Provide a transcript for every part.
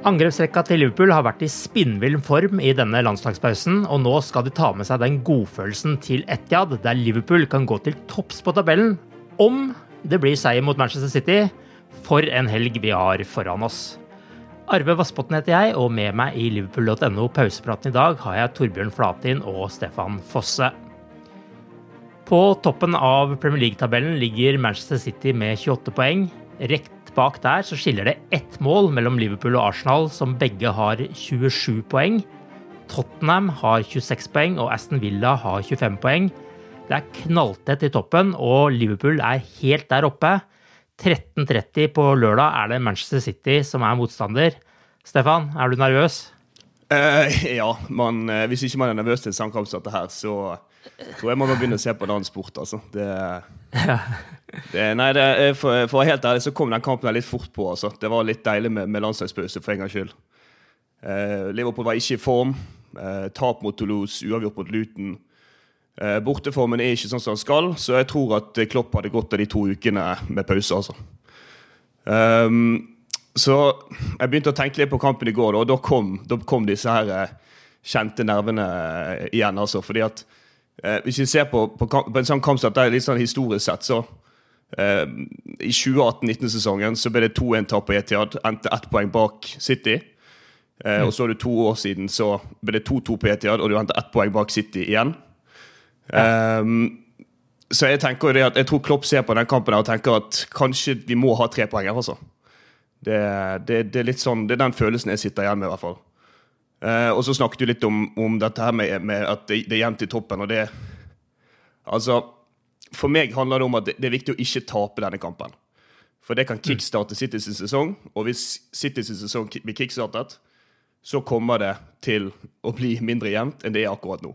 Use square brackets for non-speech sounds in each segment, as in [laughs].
Angrepsrekka til Liverpool har vært i spinnvill form i denne landslagspausen, og nå skal de ta med seg den godfølelsen til Etiad, der Liverpool kan gå til topps på tabellen om det blir seier mot Manchester City. For en helg vi har foran oss. Arve Vassbotn heter jeg, og med meg i liverpool.no pausepraten i dag har jeg Torbjørn Flatin og Stefan Fosse. På toppen av Premier League-tabellen ligger Manchester City med 28 poeng. Rett bak der så skiller det ett mål mellom Liverpool og Arsenal, som begge har 27 poeng. Tottenham har 26 poeng, og Aston Villa har 25 poeng. Det er knalltett i toppen, og Liverpool er helt der oppe. 13.30 på lørdag er det Manchester City som er motstander. Stefan, er du nervøs? Uh, ja, man, uh, hvis ikke man er nervøs til en sånn som dette her, så tror jeg man må begynne å se på en annen sport, altså. Det, [laughs] det, nei, det, for, for å være helt ærlig så kom den kampen litt fort på. altså. Det var litt deilig med, med landslagspause for en gangs skyld. Eh, Liverpool var ikke i form. Eh, tap mot Toulouse, uavgjort mot Luton. Eh, borteformen er ikke sånn som den skal, så jeg tror at Klopp hadde godt av de to ukene med pause. altså. Um, så jeg begynte å tenke litt på kampen i går, og da kom, da kom disse her eh, kjente nervene eh, igjen. altså, fordi at eh, Hvis vi ser på, på, på en sånn kamp som dette, litt sånn historisk sett, så eh, I 2018-19-sesongen så ble det 2-1-tap på Etiad, endte ett poeng bak City. Eh, mm. Og så er det to år siden så ble det 2-2 på Etiad, og du endte ett poeng bak City igjen. Ja. Um, så jeg tenker det at jeg tror Klopp ser på den kampen og tenker at kanskje vi må ha tre poeng her. altså. Det, det, det, er litt sånn, det er den følelsen jeg sitter igjen med. i hvert fall. Uh, og så snakket du litt om, om dette her med, med at det, det, er jevnt i toppen. og det altså, For meg handler det om at det, er viktig å ikke tape denne kampen. For det kan kickstarte Citys sesong, og hvis Citys sesong blir kickstartet, så kommer det til å bli mindre jevnt enn det er akkurat nå.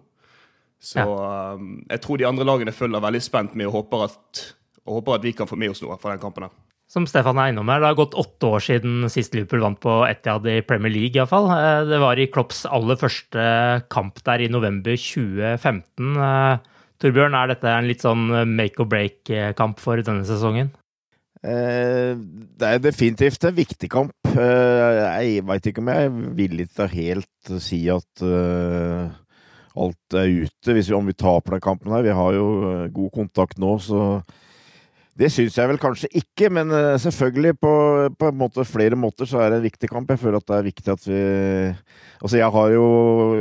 Så ja. um, jeg tror de andre lagene følger veldig spent med og håper at, og håper at vi kan få med oss noe fra den kampen. her. Som Stefan er innom her, Det har gått åtte år siden sist Liverpool vant på Etiad i Premier League. I hvert fall. Eh, det var i Klopps aller første kamp der i november 2015. Eh, Torbjørn, er dette en litt sånn make or break-kamp for denne sesongen? Eh, det er definitivt en viktig kamp. Jeg veit ikke om jeg er villig til å helt si at alt er ute hvis vi, om vi taper den kampen her. Vi har jo eh, god kontakt nå, så det syns jeg vel kanskje ikke, men eh, selvfølgelig på, på måte, flere måter så er det en viktig kamp. Jeg føler at det er viktig at vi Altså, jeg har jo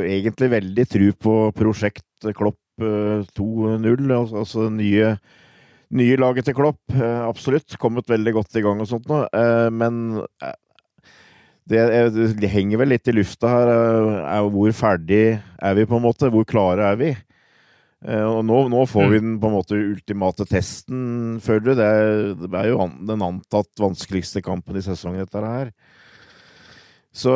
egentlig veldig tru på prosjekt Klopp 2.0, eh, altså nye, nye laget til Klopp. Absolutt. Kommet veldig godt i gang og sånt nå. Men det, det, henger vel litt i lufta her. Er, hvor ferdig er vi, på en måte? Hvor klare er vi? Og nå, nå får vi mm. den på en måte ultimate testen, føler du? Det er, det er jo den antatt vanskeligste kampen i sesongen, dette her. Så,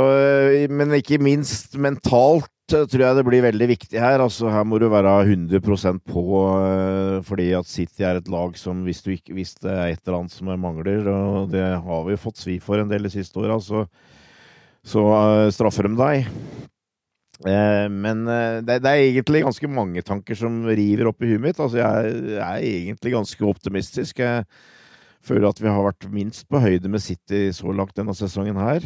men ikke minst mentalt tror jeg det blir veldig viktig her. Altså, her må du være 100% på, fordi at City er et lag som hvis, ikke, hvis det er et eller annet som mangler, og det har vi fått svi for en del de siste åra, så så uh, straffer de deg. Uh, men det, det, er egentlig ganske mange tanker som river opp i huet mitt. Altså, jeg, jeg, er egentlig ganske optimistisk. Jeg føler at vi har vært minst på høyde med City så langt denne sesongen her.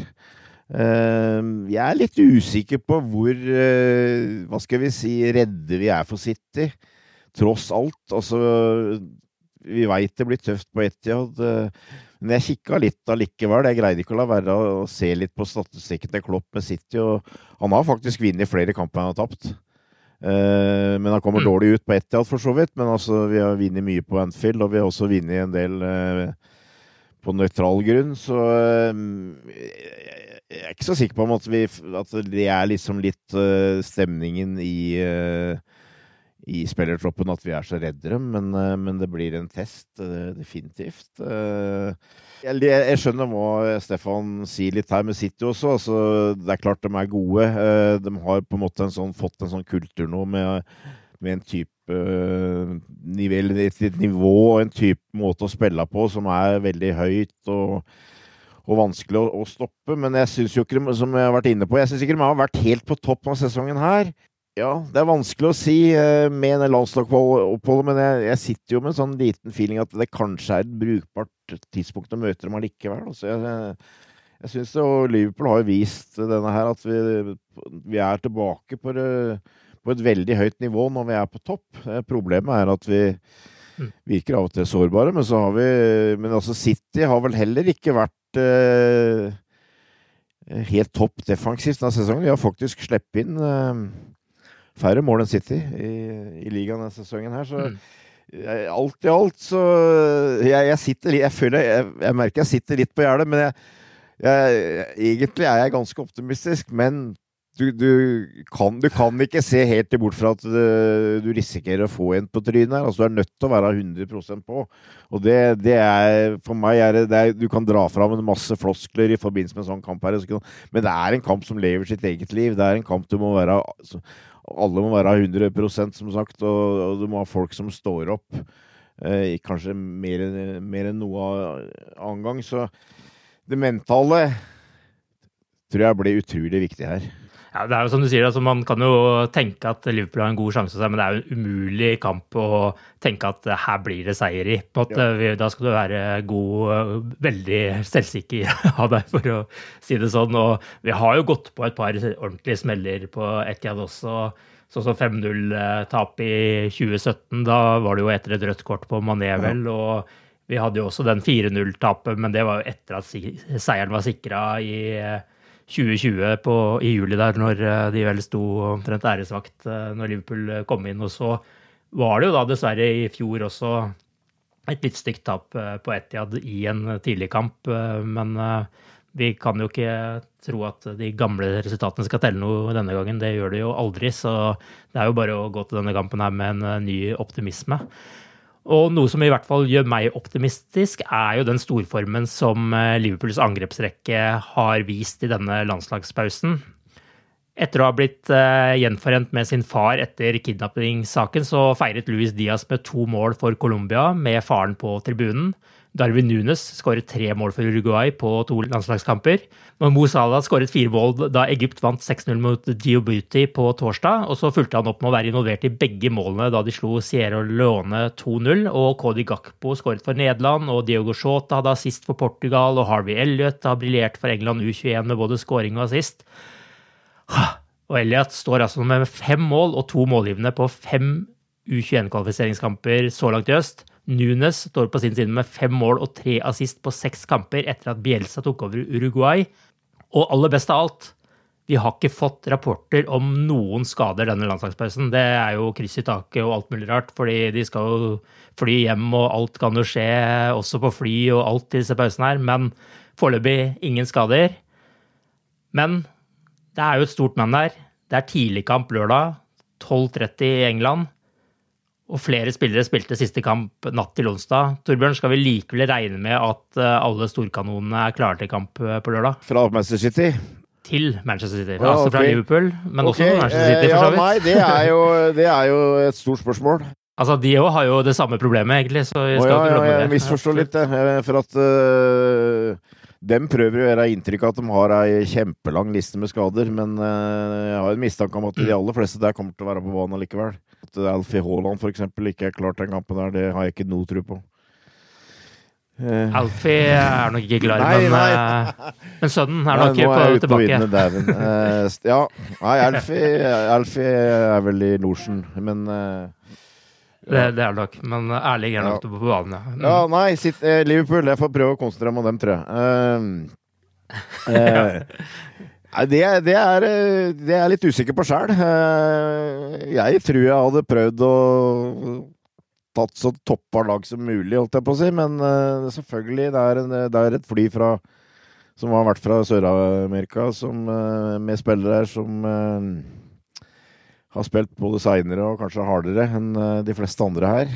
Jeg er litt usikker på hvor Hva skal vi si redde vi er for City. Tross alt. Altså, vi veit det blir tøft på Etiad. Men jeg kikka litt allikevel. Jeg greide ikke å la være å se litt på statistikken til Klopp med City. og Han har faktisk vunnet flere kamper han har tapt. Uh, men han kommer mm. dårlig ut på Etiad, for så vidt. Men altså, vi har vunnet mye på Anfield, og vi har også vunnet en del uh, på nøytral grunn. Så uh, jeg er ikke så sikker på at, vi, at det er liksom litt stemningen i i spillertroppen at vi er så redde dem, men, uh, men, det blir en test, definitivt. Jeg, jeg, skjønner hva Stefan sier litt her med City også. Altså, det er klart de er gode. De har på en måte en sånn, fått en sånn kultur nå med, med en type nivå, et nivå og en type måte å spille på som er veldig høyt og, og vanskelig å, å, stoppe. Men jeg syns jo ikke, som jeg har vært inne på, jeg syns ikke de har vært helt på topp av sesongen her. Ja, det er vanskelig å si uh, med en landslagsoppholdet, men jeg, jeg, sitter jo med en sånn liten feeling at det kanskje er et brukbart tidspunkt å møte dem allikevel. Altså, jeg jeg syns Liverpool har vist denne her at vi, vi er tilbake på, det, på, et veldig høyt nivå når vi er på topp. Eh, problemet er at vi. Virker av og til sårbare, men så har vi Men altså, City har vel heller ikke vært eh, helt topp defensivt denne sesongen. De har faktisk sluppet inn eh, færre mål enn City i, i ligaen denne sesongen her. Så mm. jeg, alt i alt så Jeg, jeg sitter jeg føler jeg, jeg, merker jeg sitter litt på gjerdet, men egentlig er jeg ganske optimistisk. Men du, du, kan, du, kan, ikke se helt bort fra at du, du risikerer å få en på trynet. Altså, du er nødt til å være 100% på. Og det, det er For meg er det, det er, Du kan dra fram en masse floskler i forbindelse med en sånn kamp her, men det er en kamp som lever sitt eget liv. Det er en kamp du må være altså, alle må være 100% som sagt, og, og, du må ha folk som står opp. Eh, kanskje mer, mer, enn noe annen gang. Så det mentale tror jeg blir utrolig viktig her. Ja, det er jo som du sier, altså Man kan jo tenke at Liverpool har en god sjanse, men det er jo en umulig kamp å tenke at her blir det seier i. Ja. Da skal du være god, veldig selvsikker av [laughs] deg, for å si det sånn. Og vi har jo gått på et par ordentlige smeller på Etiad også. Sånn som 5-0-tap i 2017. Da var det jo etter et rødt kort på Mané, vel. og vi hadde jo også den 4-0-tapet, men det var jo etter at seieren var sikra i 2020 på, i juli der, når eh, de vel sto omtrent æresvakt eh, når Liverpool eh, kom inn. Og så var det jo da dessverre i fjor også et litt stygt tap på Etiad i en tidlig kamp. Men vi kan jo ikke tro at de gamle resultatene skal telle noe denne gangen. Det gjør det jo aldri. Så det er jo bare å gå til denne kampen her med en ny optimisme. Og noe som i hvert fall gjør meg optimistisk, er jo den storformen som eh, Liverpools angrepsrekke har vist i denne landslagspausen. Etter å ha blitt uh, gjenforent med sin far etter kidnappingssaken, så feiret Luis Diaz med to mål for Colombia, med faren på tribunen. Darwin Nunes skåret tre mål for Uruguay på to landslagskamper. Mo Salah skåret fire mål da Egypt vant 6-0 mot Djibouti på torsdag. Og så fulgte han opp med å være involvert i begge målene da de slo Sierra Leone 2-0. Og Cody Gakpo skåret for Nederland, og Diogo Shota hadde assist for Portugal. Og Harvey Elliot har briljert for England U21 med både scoring og assist. Og Elliot står altså med fem mål og to målgivende på fem U21-kvalifiseringskamper så langt i øst. Nunes står på sin side med fem mål og tre assist på seks kamper etter at Bielsa tok over Uruguay. Og aller best av alt, vi har ikke fått rapporter om noen skader denne landslagspausen. Det er jo kryss i taket og alt mulig rart, fordi de skal jo fly hjem, og alt kan jo skje også på fly og alt i disse pausene her. Men foreløpig ingen skader. Men det er jo et stort men der. Det er tidligkamp lørdag. 12.30 i England. Og flere spillere spilte siste kamp natt til onsdag. Torbjørn, skal vi likevel regne med at eh, alle storkanonene er klare til kamp eh, på lørdag? Fra Manchester City? Til Manchester City. Ja, altså fra ok. Liverpool, men også Ok, fra Manchester City, eh, for så vidt. Ja, nei, det er, jo, det er jo et stort spørsmål. Altså, de òg har jo det samme problemet, egentlig, så Å, skal ja, ikke ja, glemme jeg misforstår litt, For at uh, dem prøver å gjøre inntrykk av at de har ei kjempelang liste med skader, men uh, jeg har en mistanke om at Mm. de aller fleste der kommer til å være på banen likevel. At Alfie Haaland for eksempel ikke er klar til den kampen der, det har jeg ikke noe tro på. Uh, Alfie er nok ikke klar, Nei, men, nei. eh, men sønnen er Nei, nok er jeg på, på tilbake. viddene dæven. Eh, ja. Nei, Alfie, Alfie er vel i losjen, men Det, det er nok, men Erling er nok Ja. på banen. ja. Mm. Ja, nei, sitt, Liverpool. Jeg får prøve å konsentrere meg om dem, tror jeg. [laughs] Eh, eh, nei, det, det, er, eh, det er jeg litt usikker på sjøl. jeg tror jeg hadde prøvd å tatt så toppa lag som mulig, holdt jeg på å si. Men eh, selvfølgelig, det er, en, det er et fly fra som har vært fra Sør-Amerika, som, eh, med spillere her som eh, har spilt både seinere og kanskje hardere enn eh, de fleste andre her.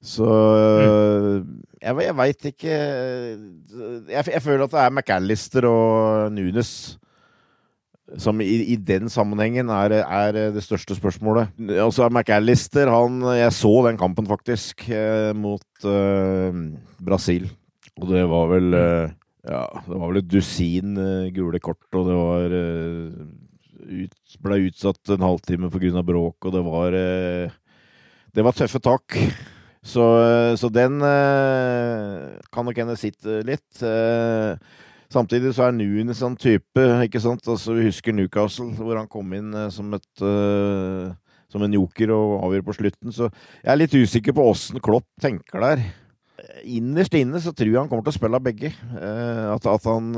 Så øh, jeg, jeg veit ikke jeg, jeg føler at det er McAllister og Nunes som i, i den sammenhengen er, er det største spørsmålet. Altså McAllister, han Jeg så den kampen faktisk eh, mot eh, Brasil. Og det var vel eh, Ja, det var vel et dusin eh, gule kort, og det var eh, ut, ble utsatt en halvtime pga. bråk, og det var eh, Det var tøffe tak. Så, så den kan nok hende sitte litt. Eh, samtidig så er Nuen en sånn type, ikke sant. Altså, vi husker Newcastle, hvor han kom inn eh, som et uh, som en joker og avgjør på slutten. Så jeg er litt usikker på åssen Klopp tenker der. Innerst inne så tror jeg han kommer til å spille av begge. Eh, at, at han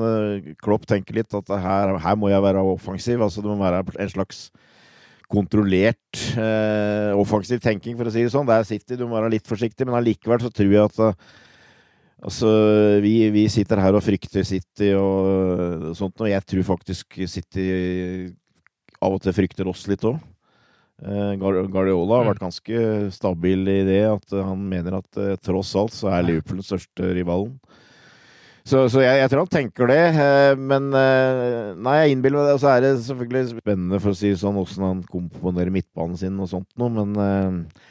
Klopp tenker litt at her, her må jeg være offensiv. Altså det må være en slags kontrollert offensiv tenking, for å si det sånn. Det er City, du må være litt forsiktig, men allikevel så tror jeg at Altså, vi, vi sitter her og frykter City og eh, sånt, og jeg tror faktisk City av og til frykter oss litt òg. Guardiola har vært ganske stabil i det, at han mener at eh, tross alt så er Liverpool den største rivalen. Så, så jeg, jeg tror han tenker det, eh, men eh, Nei, jeg innbiller meg det. Og så er det selvfølgelig spennende, for å si sånn, åssen han komponerer midtbanen sin og sånt noe, men eh,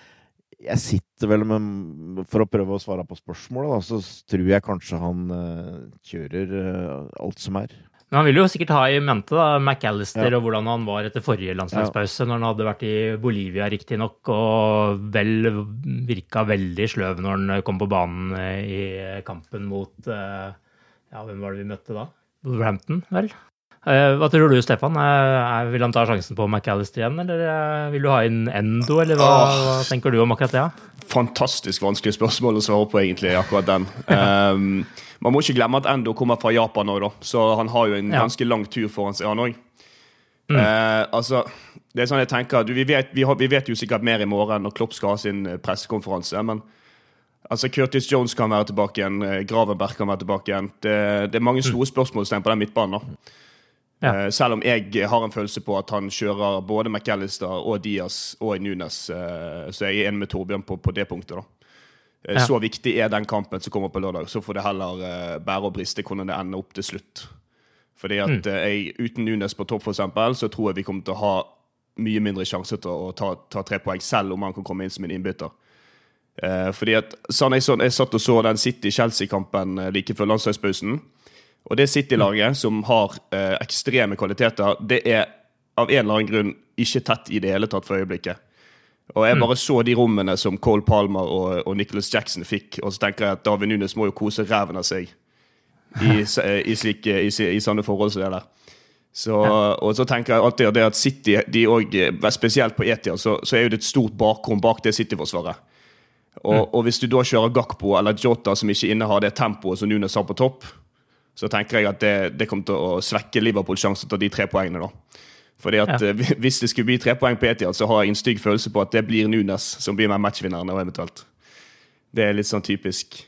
jeg sitter vel med For å prøve å svare på spørsmålet, da, så tror jeg kanskje han eh, kjører eh, alt som er. Men han vil jo sikkert ha i mente da, McAllister Ja. og hvordan han var etter forrige landslagspause, når han hadde vært i Bolivia riktignok, og vel virka veldig sløv når han kom på banen eh, i kampen mot Ja, hvem var det vi møtte da? Wolverhampton, vel? Eh, Hva tror du, Stefan? Eh, Vil han ta sjansen på McAllister igjen, eller eh, vil du ha inn Endo, eller hva, hva tenker du om akkurat det? Ja? Fantastisk vanskelig spørsmål å svare på, egentlig, akkurat den. [laughs] Um, man må ikke glemme at Endo kommer fra Japan nå, da, så han har jo en Ja. ganske lang tur foran seg, han òg. altså, det er sånn jeg tenker, du, vi, vet, vi, har, vi vet jo sikkert mer i morgen når Klopp skal ha sin pressekonferanse, men altså, Curtis Jones kan være tilbake igjen, Gravenberg kan være tilbake igjen. Det, det er mange store spørsmålstegn på den midtbanen. da. Ja. Eh, Selv om jeg har en følelse på at han kjører både McAllister og Diaz og Nunes, eh, så jeg er enig med Torbjørn på, på det punktet. da. Eh, Ja. Så viktig er den kampen som kommer på lørdag. Så får det heller bære og briste hvordan det ender opp til slutt. Fordi at mm. jeg, Uten Nunes på topp, for eksempel, så tror jeg vi kommer til å ha mye mindre sjanse til å ta, ta tre poeng, selv om han kan komme inn som en innbytter. Fordi at, sånn jeg, sånn, jeg satt og så den City-Chelsea-kampen like før landslagspausen. Og det City-laget, som har eh, ekstreme kvaliteter, det er av en eller annen grunn ikke tett i det hele tatt for øyeblikket. Og jeg bare så de rommene som Cole Palmer og, og Nicholas Jackson fikk, og så tenker jeg at David Nunes må jo kose ræven av seg i, [laughs] eh, i, slike, i, i sånne forhold som det der. Så, Og så tenker jeg alltid at City, de også, spesielt på Etia, så, så er det et stort bakrom bak det City-forsvaret. Og, og hvis du da kjører Gakpo eller Jota som ikke innehar det tempoet som Nunes har på topp, så tenker jeg at det, det kommer til å svekke Liverpools sjanse til å ta de tre poengene. da. Fordi at Ja. eh, Hvis det skulle bli tre poeng på Etiad, så har jeg en stygg følelse på at det blir Nunes som blir med matchvinneren. eventuelt. Det er litt sånn typisk.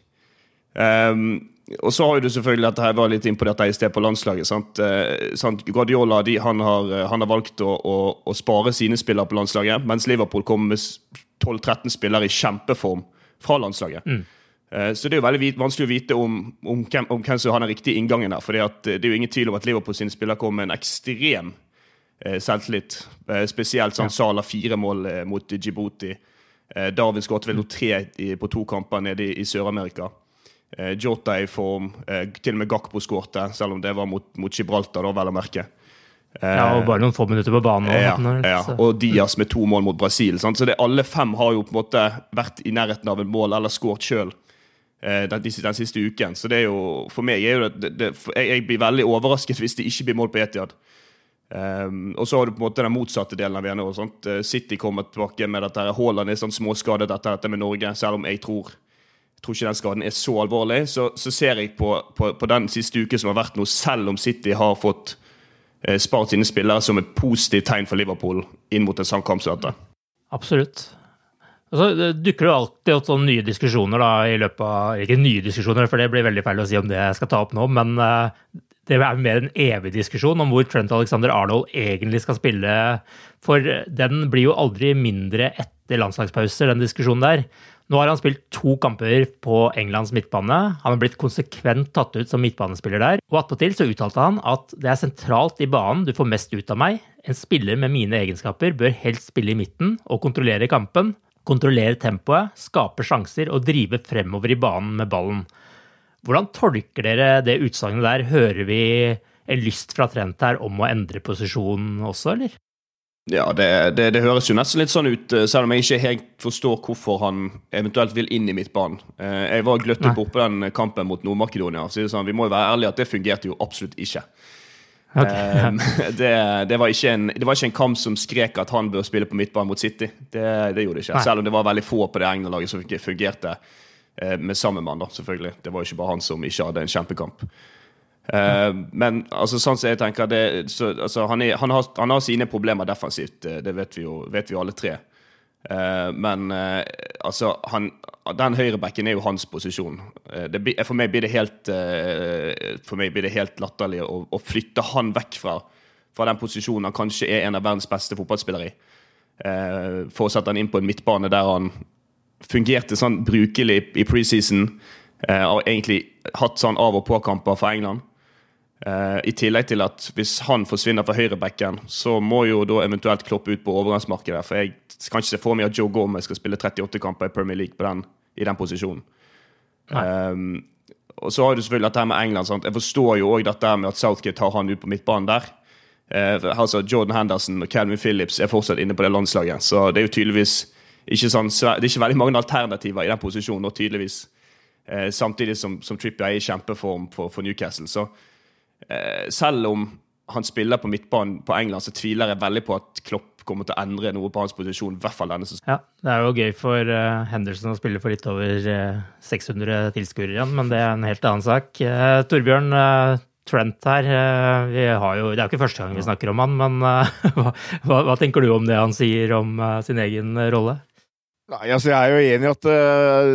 Um, og så har du selvfølgelig dette jeg var litt inn på dette i sted på landslaget. sant? Eh, sant? Guardiola de, han, har, han, har, valgt å, å, å, spare sine spillere på landslaget, mens Liverpool kommer med 12-13 spillere i kjempeform fra landslaget. Mm. Eh, så det er jo veldig vanskelig å vite om, om, hvem, om hvem som har den riktige inngangen der. For det er jo ingen tvil om at Liverpool sine spillere kom med en ekstrem eh, selvtillit. Eh, spesielt sånn Sala fire mål eh, mot Djibouti. Eh, Darwin skåret vel tre i, på to kamper nede i, i Sør-Amerika. Eh, Jota i form. Eh, til og med Gakpo skårte, selv om det var mot, mot Gibraltar, da, vel å merke. Eh, ja, og bare noen få minutter på banen. Ja, ja. Og Diaz med to mål mot Brasil. Sant? Så det, alle fem har jo på en måte vært i nærheten av en mål eller skåret sjøl den, den, siste uken. Så det er jo, for meg er jo det, det jeg, jeg, blir veldig overrasket hvis det ikke blir mål på Etiad. Um, og så har du på en måte den motsatte delen av det. City kommer tilbake med dette. Haaland er sånn småskadet etter dette med Norge, selv om jeg tror tror ikke den skaden er så alvorlig. Så, så ser jeg på, på, på, den siste uken som har vært nå, selv om City har fått eh, spart sine spillere, som et positivt tegn for Liverpool inn mot en sånn kamp som dette. Absolutt. Og så dukker det alltid opp sånne nye diskusjoner da, i løpet av Ikke nye diskusjoner, for det blir veldig feil å si om det jeg skal ta opp nå, men uh, det er mer en evig diskusjon om hvor Trent Alexander Arnold egentlig skal spille. For den blir jo aldri mindre etter landslagspauser, den diskusjonen der. Nå har han spilt to kamper på Englands midtbane. Han har blitt konsekvent tatt ut som midtbanespiller der. Og attpåtil så uttalte han at det er sentralt i banen du får mest ut av meg. En spiller med mine egenskaper bør helst spille i midten og kontrollere kampen. Kontrollere tempoet, skape sjanser og drive fremover i banen med ballen. Hvordan tolker dere det utsagnet der? Hører vi en lyst fra Trent her om å endre posisjonen også, eller? Ja, det, det, det, høres jo nesten litt sånn ut, eh, selv om jeg ikke helt forstår hvorfor han eventuelt vil inn i midtbanen. Eh, jeg var gløttet på på den kampen mot Nord-Makedonia. Så sånn, vi må jo være ærlige at det fungerte jo absolutt ikke. Okay. Um, [laughs] det, det, var en, det, var ikke en, kamp som skrek at han bør spille på midtbanen mot City. Det, det gjorde det ikke. Nei. Selv om det var veldig få på det England-laget som fungerte med samme mann. da, selvfølgelig. Det var jo ikke bare han som ikke hadde en kjempekamp. Uh, men altså, sånn som jeg tenker det, så, altså, han, er, han, har, han, har, sine problemer defensivt, eh, det vet vi jo, vet vi alle tre. Uh, men uh, altså han, Den høyrebacken er jo hans posisjon. Det, for, meg blir det helt, for meg blir det helt latterlig å, å flytte han vekk fra, fra, den posisjonen han kanskje er en av verdens beste fotballspillere i. for å sette han inn på en midtbane der han fungerte sånn brukelig i preseason. og egentlig hatt sånn av og på-kamper for England. Uh, I tillegg til at hvis han forsvinner fra høyrebacken, så må jo da eventuelt Klopp ut på overgangsmarkedet. For jeg kan ikke se for meg at Joe Gomez skal spille 38 kamper i Premier League den, i den posisjonen. Um, og så har du selvfølgelig dette med England. Sant? Jeg forstår jo òg dette med at Southgate tar han ut på midtbanen der. Uh, altså Jordan Henderson og Calvin Phillips er fortsatt inne på det landslaget. Så det er jo tydeligvis ikke, sånn, det er ikke veldig mange alternativer i den posisjonen. Og tydeligvis uh, Samtidig som, som Trippier er i kjempeform for, for Newcastle. Så selv om han spiller på midtbanen på England, så tviler jeg veldig på at Klopp kommer til å endre noe på hans posisjon. i hvert fall denne sesongen. Ja, Det er jo gøy for uh, Henderson å spille for litt over uh, 600 tilskuere igjen, men det er en helt annen sak. Uh, Torbjørn, Trent her, vi har jo, det er jo ikke første gang vi snakker om han, men [laughs] hva, hva, tenker du om det han sier om sin egen rolle? Nei, altså Jeg er jo enig i at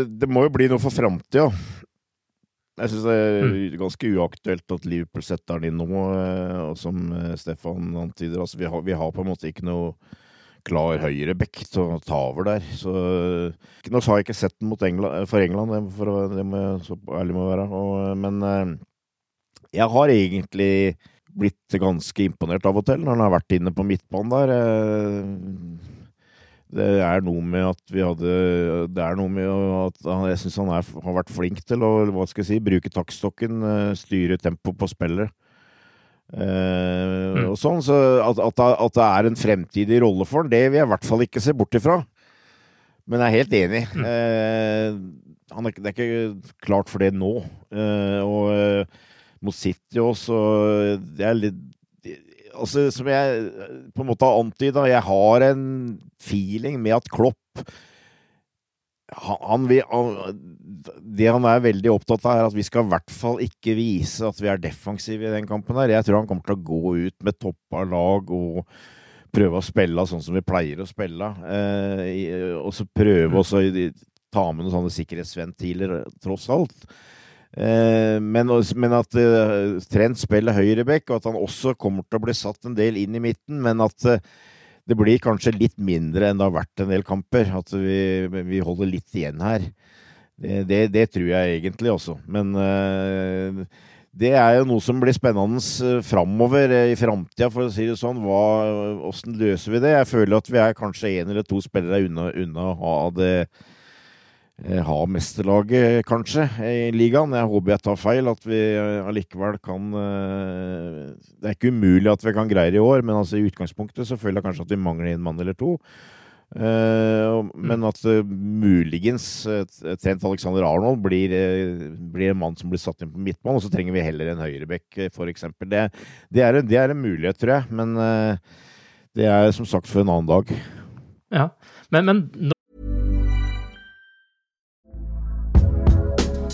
det må jo bli noe for framtida. Jeg syns det er mm. ganske uaktuelt at Liverpool setter den inn nå, eh, og som eh, Stefan antyder. Altså, vi, har, vi har på en måte ikke noe klar høyreback til å ta over der. Så Nå har jeg ikke sett den England, for England, for å, det må jeg så ærlig må være. Og, men eh, jeg har egentlig blitt ganske imponert av og til når han har vært inne på midtbanen der. Det er noe med at vi hadde Det er noe med at jeg syns han er, har vært flink til å hva skal jeg si, bruke taktstokken, eh, styre tempo på spillet. Eh, mm. og sånn, så at, at, at, det er en fremtidig rolle for han, det vil jeg i hvert fall ikke se bort ifra. Men jeg er helt enig. Mm. Eh, er, det er ikke klart for det nå. Eh, og eh, mot City også Det er litt altså, som jeg eh, på en måte har antyda, jeg har en feeling med at Klopp han, han, Det han er veldig opptatt av, er at vi skal i hvert fall ikke vise at vi er defensive i den kampen. her. Jeg tror han kommer til å gå ut med toppa lag og prøve å spille sånn som vi pleier å spille. Eh, og så prøve mm. også ta med noen sånne sikkerhetsventiler, tross alt. Eh, men, men, at uh, Trent spiller høyreback, og at han også kommer til å bli satt en del inn i midten. Men at uh, det blir kanskje litt mindre enn det har vært en del kamper. At vi, vi holder litt igjen her. Det, det, det, tror jeg egentlig også. Men det er jo noe som blir spennende framover i framtida, for å si det sånn. Åssen løser vi det? Jeg føler at vi er kanskje én eller to spillere unna, unna å ha det Eh, ha mesterlaget, kanskje, i ligaen. Jeg håper jeg tar feil, at vi eh, allikevel kan eh, Det er ikke umulig at vi kan greie det i år, men altså i utgangspunktet så føler jeg kanskje at vi mangler en mann eller to. Men at muligens Trent Alexander Arnold blir, blir, en mann som blir satt inn på midtbanen, og så trenger vi heller en høyrebekk, f.eks. Det, det, er, det er en mulighet, tror jeg. Men det er som sagt for en annen dag. Ja, men, men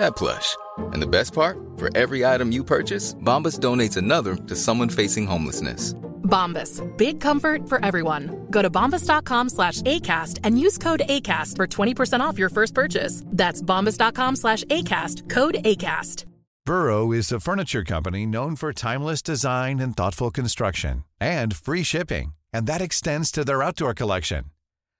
that plush. And the best part, for every item you purchase, Bombas donates another to someone facing homelessness. Bombas, big comfort for everyone. Go to bombas.com slash ACAST and use code ACAST for 20% off your first purchase. That's bombas.com slash ACAST, code ACAST. Burrow is a furniture company known for timeless design and thoughtful construction and free shipping, and that extends to their outdoor collection.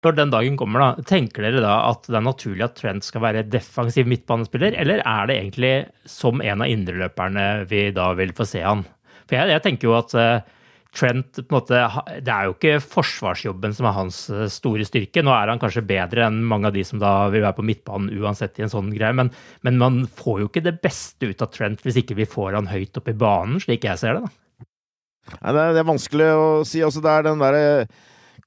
Når den dagen kommer, da, tenker dere da at det er naturlig at Trent skal være defensiv midtbanespiller, eller er det egentlig som en av indreløperne vi da vil få se han? For jeg, jeg tenker jo at uh, Trent på en måte, Det er jo ikke forsvarsjobben som er hans uh, store styrke. Nå er han kanskje bedre enn mange av de som da vil være på midtbanen uansett i en sånn greie, men, men man får jo ikke det beste ut av Trent hvis ikke vi får han høyt opp i banen, slik jeg ser det. da. Nei, det, er, vanskelig å si. Altså, det er den derre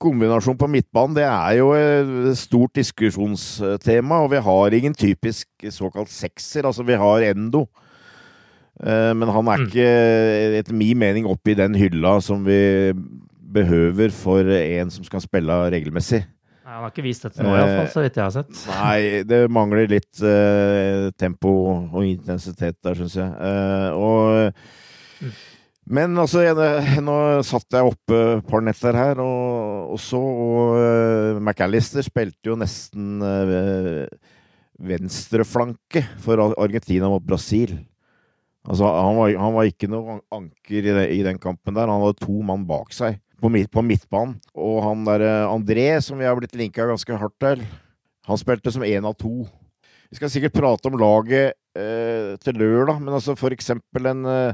kombinasjon på midtbanen det er jo et stort diskusjonstema, og vi har ingen typisk såkalt sekser. Altså, vi har Endo. Eh, men han er mm. ikke, etter min mening, oppe i den hylla som vi behøver for en som skal spille regelmessig. Nei, Han har ikke vist dette nå, iallfall, så vidt jeg har sett. Nei, det mangler litt uh, tempo og intensitet der, syns jeg. Uh, og mm. Men altså, nå satt jeg oppe et par netter her og, så, og uh, McAllister spilte jo nesten uh, venstreflanke for Argentina mot Brasil. Altså, han var, han var ikke noe anker i, det, i, den kampen der. Han hadde to mann bak seg på, på midtbanen. Og han derre uh, André, som vi har blitt linka ganske hardt til, han spilte som én av to. Vi skal sikkert prate om laget eh, til lørdag, men altså for eksempel en, eh,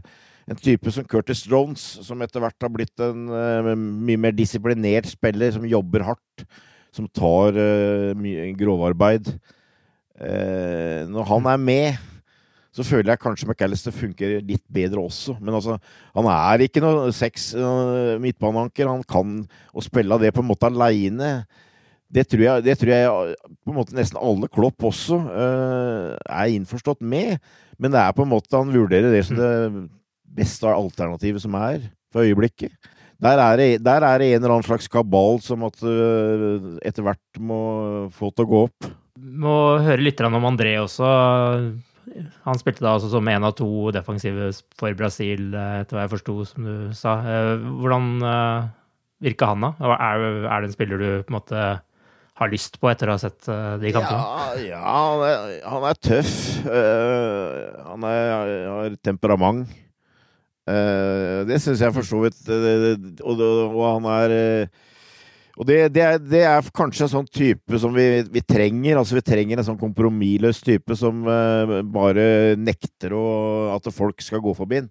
en type som Curtis Jones, som etter hvert har blitt en uh, mye mer disiplinert spiller, som jobber hardt, som tar uh, mye grovarbeid. Uh, når han er med, så føler jeg kanskje McAllister funker litt bedre også. Men altså, han er ikke noe seks midtbaneanker. Han kan å spille det på en måte aleine. Det tror, jeg, det tror jeg på en måte nesten alle Klopp også er innforstått med. Men det er på en måte han vurderer det som det beste alternativet som er for øyeblikket. Der er, det, der er det en eller annen slags kabal som at uh, etter hvert må få til å gå opp. Må høre litt om André også. Han spilte da altså som én av to defensive for Brasil, etter hva jeg forsto, som du sa. Hvordan virka han, da? Er, er det en spiller du på en måte har lyst på etter å ha sett de kampene? Ja, ja han, er, han, er, tøff. Han har temperament. Uh, det syns jeg for så vidt. Uh, og, og, han er og det, det, er, det, er, kanskje en sånn type som vi, vi, trenger. Altså Vi trenger en sånn kompromissløs type som uh, bare nekter å, at folk skal gå forbi den.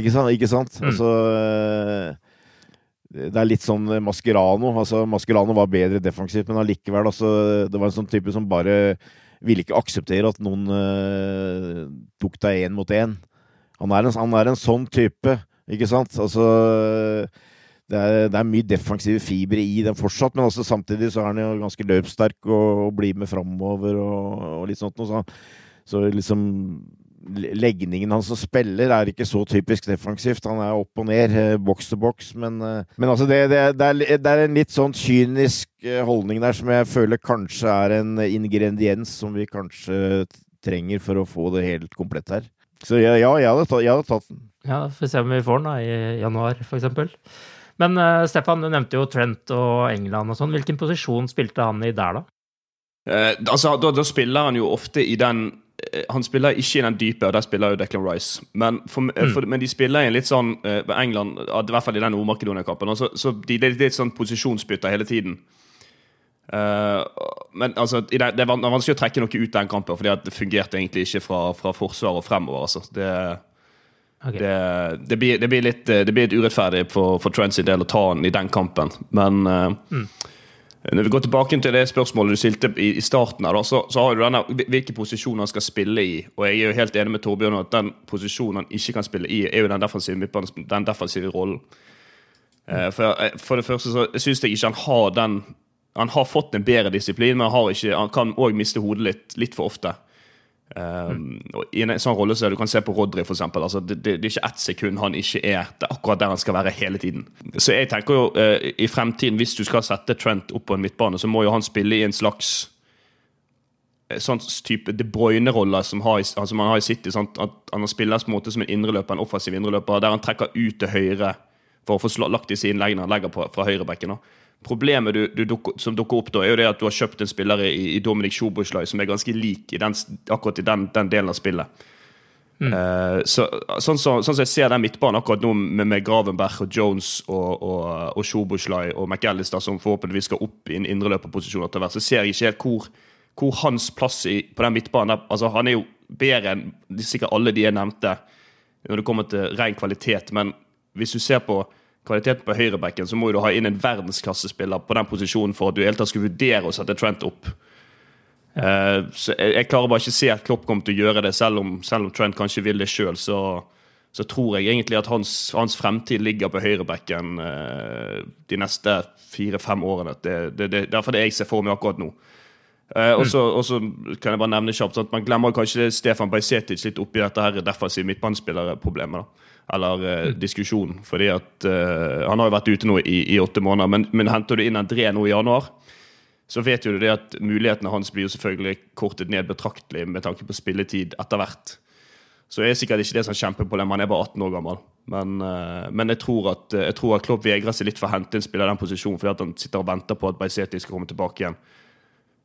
Ikke sant? Ikke sant? Mm. Altså uh, Det er litt sånn Mascherano. Altså, Mascherano var bedre defensivt, men allikevel altså, Det var en sånn type som bare ville ikke akseptere at noen uh, tok deg én mot én. Han, han, er en sånn type, ikke sant? Altså det er, det er, mye defensive fibre i den fortsatt, men også samtidig så er han jo ganske løpssterk og, og blir med framover og, og, litt sånt. Så, så liksom Legningen hans som spiller er ikke så typisk defensivt. Han er opp og ned, boks til boks. Men, men altså det, det, det, er, det, er, en litt sånn kynisk eh, holdning der som jeg føler kanskje er en ingrediens som vi kanskje trenger for å få det helt komplett her. Så ja, ja jeg, hadde tatt, jeg hadde tatt den. Ja, Får se om vi får den da, i januar, f.eks. Men uh, Stefan, du nevnte jo Trent og England og sånn. Hvilken posisjon spilte han i der, da? Uh, altså, da, da, spiller han jo ofte i den uh, Han spiller ikke i den dype, og der spiller jo Declan Rice. Men, for, mm. for, men de spiller i en litt sånn England, i hvert fall i den Nord-Makedonia-kampen, så, så de, det er litt sånn posisjonsbytter hele tiden. Men altså, det, det, er vanskelig å trekke noe ut den kampen, fordi det fungerte egentlig ikke fra, fra forsvar og fremover. altså. Det Okay. Det, det, blir, det, blir, litt, det blir litt urettferdig for, for Trent sin del å ta han i den kampen. Men uh, mm. når vi går tilbake til det spørsmålet du stilte i, i starten, her, da, så, så, har du denne, hvilken posisjoner han skal spille i. Og jeg er jo helt enig med Torbjørn at den posisjonen han ikke kan spille i, er jo den defensive, den defensive rollen. Uh, for, eh, for, det første så syns jeg ikke han har den Han har fått en bedre disiplin, men han, har ikke, han kan òg miste hodet litt, litt for ofte. Um, I en sånn rolle så Du kan se på Rodry, eksempel. Altså, det, det, det, er ikke ett sekund han ikke er det er akkurat der han skal være hele tiden. Så jeg tenker jo uh, i fremtiden, hvis du skal sette Trent opp på en midtbane, så må jo han spille i en slags uh, sånn type De Bruyne-rolle som, altså han har i City. Sant? at Han spilles på en måte som en indreløper, en offensiv indreløper, der han trekker ut til høyre for å få lagt disse innleggene han legger på, fra høyrebekken. Problemet du, du dukker, som dukker opp da, er jo det at du har kjøpt en spiller i, i Dominic Sjoboslaj som er ganske lik i den, akkurat i den, den, delen av spillet. Mm. Uh, så, sånn som så, sånn jeg ser den midtbanen akkurat nå, med, med Gravenberg og Jones og, og, og Sjoboslaj og McAllister, som forhåpentligvis skal opp i en indreløperposisjon etter hvert, så ser jeg ikke helt hvor, hvor hans plass i, på den midtbanen. Altså, Han er jo bedre enn sikkert alle de jeg nevnte når det kommer til ren kvalitet, men hvis du ser på kvaliteten på høyrebacken, så må du ha inn en verdensklassespiller på den posisjonen for at du i hele tatt skulle vurdere å sette Trent opp. Uh, så jeg, jeg, klarer bare ikke å se at Klopp kommer til å gjøre det, selv om, selv om Trent kanskje vil det sjøl. Så, så, tror jeg egentlig at hans, hans fremtid ligger på høyrebacken uh, de neste fire-fem årene. Det, det, det, derfor det jeg ser for meg akkurat nå. Uh, og så kan jeg bare nevne kjapt at Man glemmer kanskje Stefan Bajsetic litt oppi dette her defensive midtbanespillerproblemet. Eller eh, diskusjon. fordi at eh, Han har jo vært ute nå i, i åtte måneder, men, men, henter du inn André nå i januar, så vet jo du det at mulighetene hans blir jo selvfølgelig kortet ned betraktelig med tanke på spilletid etter hvert. Så er sikkert ikke det som kjempeproblem. Han er bare 18 år gammel. Men, eh, men jeg, tror at, jeg tror at Klopp vegrer seg litt for å hente en spiller i den posisjonen fordi at han sitter og venter på at Bajseti skal komme tilbake igjen.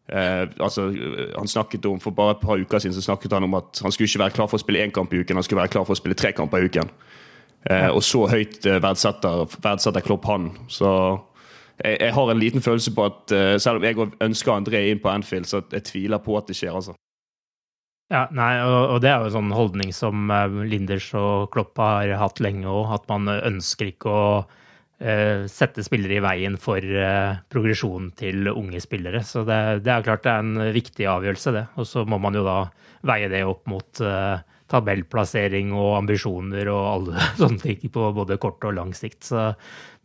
Eh, altså, han snakket om, For bare et par uker siden så snakket han om at han skulle ikke være klar for å spille én kamp i uken, han skulle være klar for å spille tre kamper i uken. Eh, og så høyt eh, verdsetter, verdsetter Klopp han. Så jeg, jeg, har en liten følelse på at uh, selv om jeg ønsker André inn på Anfield, så jeg tviler på at det skjer. altså. Ja, nei, og, og det er jo en sånn holdning som eh, Linders og Klopp har hatt lenge òg, at man ønsker ikke å eh, sette spillere i veien for eh, progresjonen til unge spillere. Så det, det, er klart det er en viktig avgjørelse, det. Og så må man jo da veie det opp mot eh, tabellplassering og ambisjoner og alle [laughs] sånne ting på både kort og lang sikt. Så,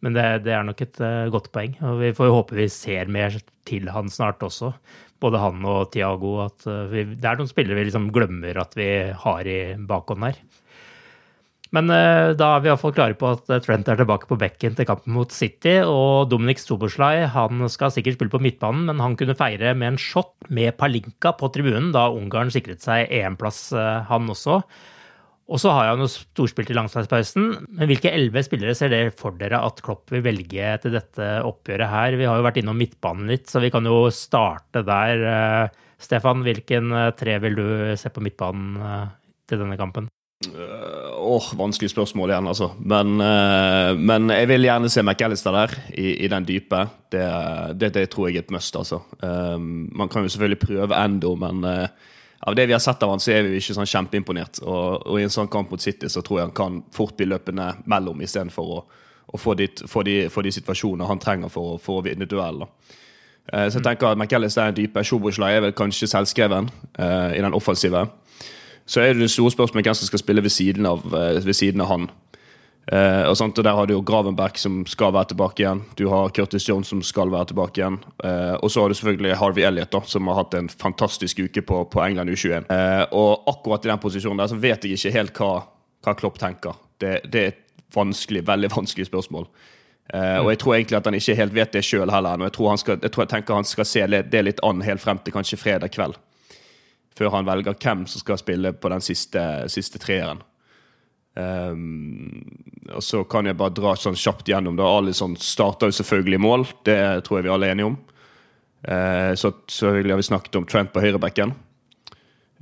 men det, det, er nok et godt poeng. Og vi får jo håpe vi ser mer til han snart også både han og Tiago, at eh, det er noen spillere vi liksom glemmer at vi har i bakhånd her. Men uh, da er vi iallfall klare på at eh, Trent er tilbake på bekken til kampen mot City. Og Dominic Stoboslai han skal sikkert spille på midtbanen, men han kunne feire med en shot med Palinka på tribunen da Ungarn sikret seg EM-plass, uh, han også. Og så har han jo storspill til langslagspausen. Men hvilke elleve spillere ser dere for dere at Klopp vil velge til dette oppgjøret her? Vi har jo vært innom midtbanen litt, så vi kan jo starte der. Stefan, hvilken tre vil du se på midtbanen til denne kampen? Åh, oh, Vanskelig spørsmål igjen, altså. Men, uh, men, jeg vil gjerne se McAllister der, i, i den dype. Det, det, det, tror jeg er et must, altså. Um, man kan jo selvfølgelig prøve Endo, men uh, av det vi har sett av han, så er vi ikke sånn kjempeimponert. Og, og, i en sånn kamp mot City så tror jeg han kan fort bli løpende mellom istedenfor å, å få, dit, få, de, få de situasjoner han trenger for, for å vinne duell. Uh, så jeg tenker at McAllister er en dype. Sjoboslai er vel kanskje selvskreven eh, i den offensive. Så er det det store spørsmålet hvem som skal spille ved siden av, eh, ved siden av han. Uh, og, og, Der har du jo Gravenberg som skal være tilbake igjen. Du har Curtis Jones som skal være tilbake igjen. Uh, og så har du selvfølgelig Harvey Elliot, da, som har hatt en fantastisk uke på, på England U21. Uh, eh, og akkurat i den posisjonen der så vet jeg ikke helt hva, hva Klopp tenker. Det, det, er et vanskelig, veldig vanskelig spørsmål. Mm. Og jeg tror egentlig at han ikke helt vet det sjøl heller. Jeg tror, han skal, jeg tror jeg tenker han skal se det litt an helt frem til kanskje fredag kveld. Før han velger hvem som skal spille på den siste, siste treeren. Um, og så kan jeg bare dra sånn kjapt gjennom. da Alison starter jo selvfølgelig i mål, det tror jeg vi alle er enige om. Uh, så selvfølgelig har vi snakket om Trent på høyrebekken.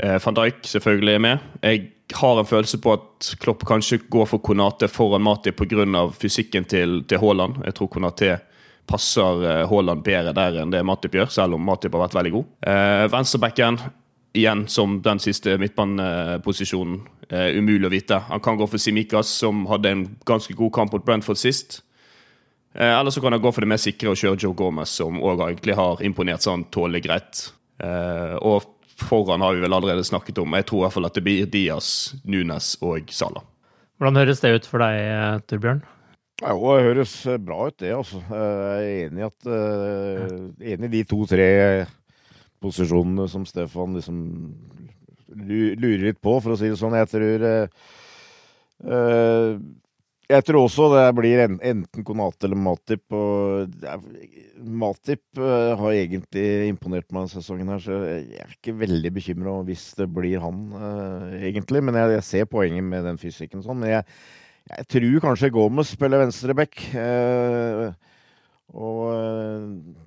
Uh, Van Dijk selvfølgelig er med. Jeg har en følelse på at Klopp kanskje går for Konate foran Mati pga. fysikken til, til Haaland. Jeg tror Konate passer uh, Haaland bedre der enn det Matip gjør, selv om Matip har vært veldig god. Uh, Venstrebekken igjen som den siste midtbaneposisjonen. Uh, umulig å vite. Han kan gå for Simikas, som hadde en ganske god kamp mot Brentford sist. Uh, eller så kan han gå for det mer sikre og kjøre Joe Gomez, som òg egentlig har imponert så han tåler greit. Uh, og foran har vi vel allerede snakket om. Jeg tror i hvert fall at det blir Diaz, Nunes og Salah. Hvordan høres det ut for deg, Torbjørn? Jo, det høres bra ut, det. altså. Jeg er enig i at Enig i de to-tre posisjonene som Stefan liksom lurer litt på, for å si det sånn. Jeg tror uh, Jeg tror også det blir enten Konate eller Matip. Og Matip uh, har egentlig imponert meg denne sesongen her, så jeg er ikke veldig bekymra hvis det blir han, egentlig. Men jeg, ser poenget med den fysikken sånn. Men jeg, jeg tror kanskje Gomez spiller venstreback. og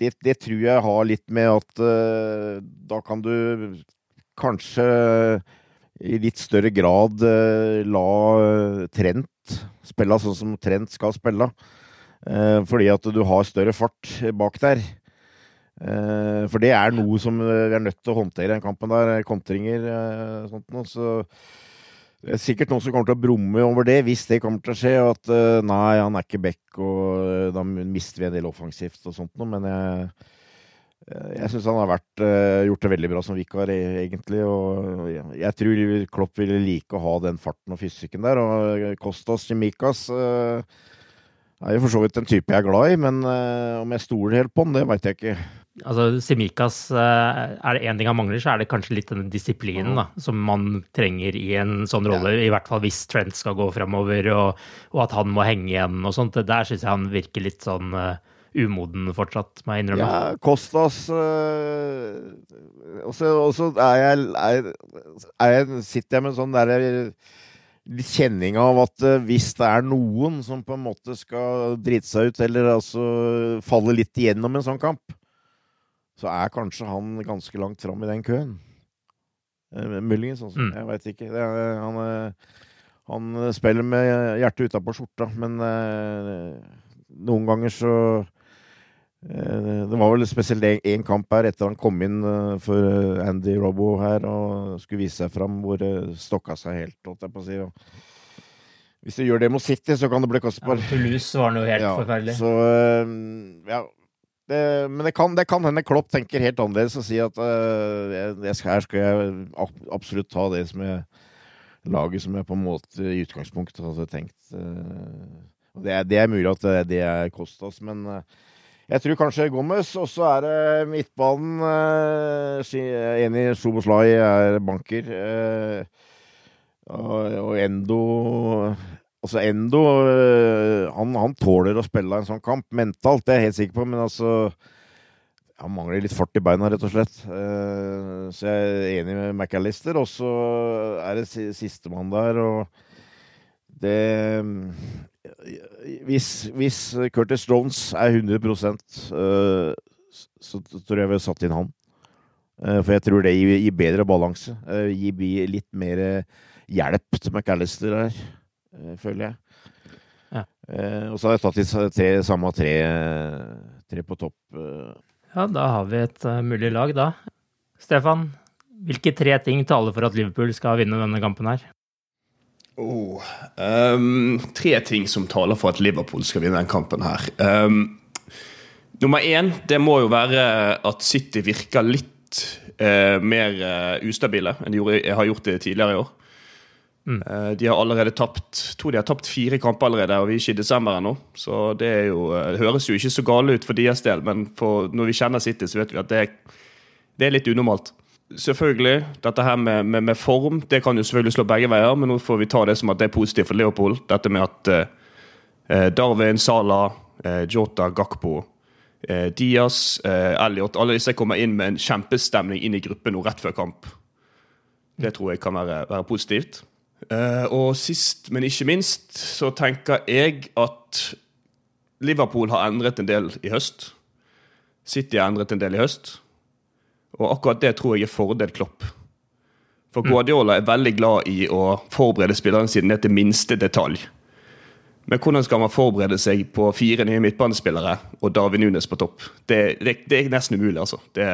det, det, tror jeg har litt med at uh, da kan du kanskje i litt større grad uh, la Trent spille sånn som Trent skal spille. Uh, fordi at du har større fart bak der. for det er noe som vi er nødt til å håndtere i den kampen der. Kontringer og sånt noe. Så sikkert noen som kommer til å brumme over det, hvis det kommer til å skje. At uh, nei, han er ikke back, og uh, da mister vi en del offensivt og sånt noe. Men jeg, uh, jeg syns han har vært, gjort det veldig bra som vikar, egentlig. Og jeg, jeg tror Klopp ville like å ha den farten og fysikken der. Og Kostas Chemikas er jo for så vidt en type jeg er glad i, men om jeg stoler helt på han, det veit jeg ikke altså Simikas eh, Er det én ting han mangler, så er det kanskje litt denne disiplinen da, som man trenger i en sånn rolle. Ja. I hvert fall hvis Trent skal gå framover, og, og, at han må henge igjen og sånt. Der syns jeg han virker litt sånn uh, umoden fortsatt, må jeg innrømme. Ja, Kostas øh, Og så er jeg, er, er jeg, sitter jeg med en sånn derre kjenning av at hvis det er noen som på en måte skal drite seg ut, eller altså falle litt igjennom en sånn kamp, så er kanskje han ganske langt fram i den køen. Eh, muligens, altså. Mm. Jeg veit ikke. Er, han, eh, han, spiller med hjertet utapå skjorta, men eh, noen ganger så Det var vel spesielt én kamp her etter han kom inn for Andy Robbo her og skulle vise seg fram, hvor det stokka seg helt, holdt jeg på å si. Hvis du gjør det mot City, så kan det bli kostbart. Ja, Toulouse var noe helt ja, forferdelig. Så, ja, det, men det kan, det kan hende Klopp tenker helt annerledes og sier at uh, jeg, her skal jeg absolutt ta det som jeg laget som jeg på en måte i utgangspunktet hadde tenkt. Uh, det, er, det er mulig at det, er Kostas, men uh, jeg tror kanskje Gomez. Og så er det midtbanen. Enig, Soboslai er banker. Og Endo Altså, Endo han, han, tåler å spille en sånn kamp mentalt, det er jeg helt sikker på, men altså han mangler litt fart i beina, rett og slett. Så jeg er enig med McAllister. Og så er det sistemann der, og det hvis, hvis Curtis Jones er 100% så tror jeg vi har satt inn han. For jeg tror det gir bedre balanse. Gir litt mer hjelp til McAllister her, føler jeg. Ja. Og så har jeg tatt de tre, samme tre, tre på topp. Ja, da har vi et uh, mulig lag, da. Stefan, hvilke tre ting taler for at Liverpool skal vinne denne kampen her? Oh, um, tre ting som taler for at Liverpool skal vinne denne kampen her. Um, nummer én, det må jo være at City virker litt uh, mer uh, ustabile enn de gjorde, har gjort det tidligere i år. Mm. Uh, de har allerede tapt to, de har tapt fire kamper allerede, og vi er ikke i desember ennå. Så det, jo, det, høres jo ikke så gale ut for deres del, men når vi kjenner City, så vet vi at det, det er litt unormalt selvfølgelig, dette her med, med, med, form det kan jo selvfølgelig slå begge veier, men nå får vi ta det som at det er positivt for Leopold. Dette med at eh, Darwin, Salah, eh, Jota, Gakpo, eh, Diaz, eh, Elliot Alle disse kommer inn med en kjempestemning inn i gruppen nå rett før kamp. Det tror jeg kan være, være positivt. Eh, og sist, men ikke minst, så tenker jeg at Liverpool har endret en del i høst. City har endret en del i høst. Og akkurat det tror jeg er fordel Klopp. For mm. Guardiola er veldig glad i å forberede spillerne sine ned til minste detalj. Men hvordan skal man forberede seg på fire nye midtbanespillere og David Nunes på topp? Det, det, det er nesten umulig, altså. Det,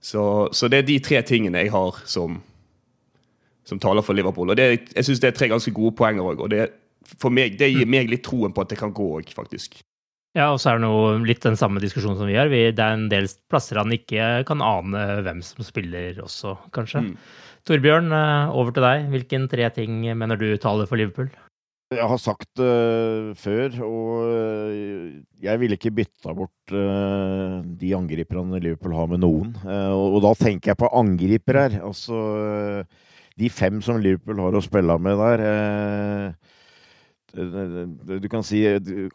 så, så, det er de tre tingene jeg har som, som taler for Liverpool. Og det, jeg syns det er tre ganske gode poenger òg. Og det, for meg, det gir meg litt troen på at det kan gå òg, faktisk. Ja, og så er det noe, litt den samme diskusjonen som vi har. det er en del plasser han ikke kan ane hvem som spiller også, kanskje. Mm. Torbjørn, eh, over til deg. Hvilken tre ting mener du taler for Liverpool? Jeg har sagt det uh, før, og uh, jeg ville ikke bytta bort uh, de angriperne Liverpool har med noen. Og, og, da tenker jeg på angriper her. Altså de fem som Liverpool har å spille med der du kan si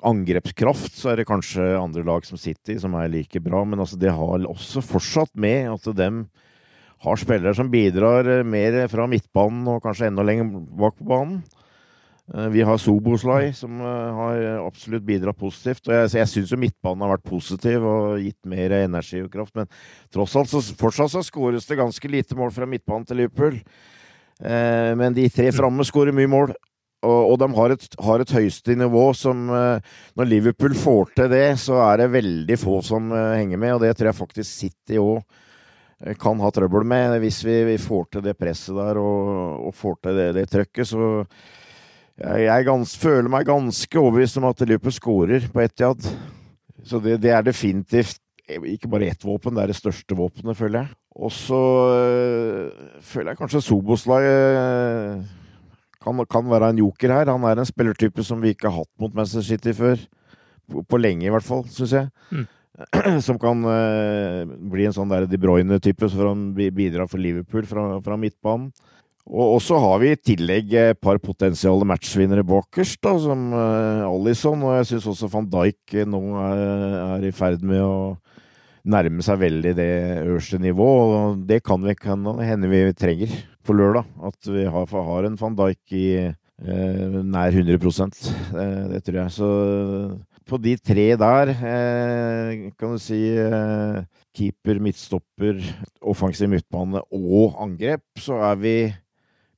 angrepskraft, så er det kanskje andre lag som City som er like bra, men altså det har også fortsatt med at de har spillere som bidrar eh, mer fra midtbanen og kanskje enda lenger bak på banen. Eh, vi har Soboslai, som eh, har absolutt bidratt positivt. og Jeg, jeg syns jo midtbanen har vært positiv og gitt mer energi og kraft. Men tross alt så fortsatt så skåres det ganske lite mål fra midtbanen til Liverpool. Men de tre framme skårer mye mål. Og, de har et, har et, høyeste nivå som eh, Når Liverpool får til det, så er det veldig få som eh, henger med, og det tror jeg faktisk City òg eh, kan ha trøbbel med. Hvis vi, vi får til det presset der og, og får til det, det trøkket, så jeg, jeg gans, føler meg ganske overbevist om at Liverpool skårer på Etiad. Så det, det, er definitivt ikke bare ett våpen, det er det største våpenet, føler jeg. Og så øh, føler jeg kanskje Soboslag øh, kan, kan, være en joker her. Han er en spillertype som vi ikke har hatt mot Manchester City før. På, på lenge, i hvert fall, syns jeg. Mm. [clears throat] Som kan uh, bli en sånn der De Bruyne-type som bidrar for Liverpool fra, fra midtbanen. Og så har vi i tillegg et par potensiale matchvinnere bakerst, da, som uh, Alison. Og jeg syns også van Dijk nå er, er, i ferd med å nærme seg veldig det øverste nivået. Og det kan vi kan hende vi trenger på lørdag. At vi har, har en van Dijk i eh, nær 100 eh, Det tror jeg. Så på de tre der, eh, kan du si eh, keeper, midtstopper, offensiv midtbane og angrep, så er vi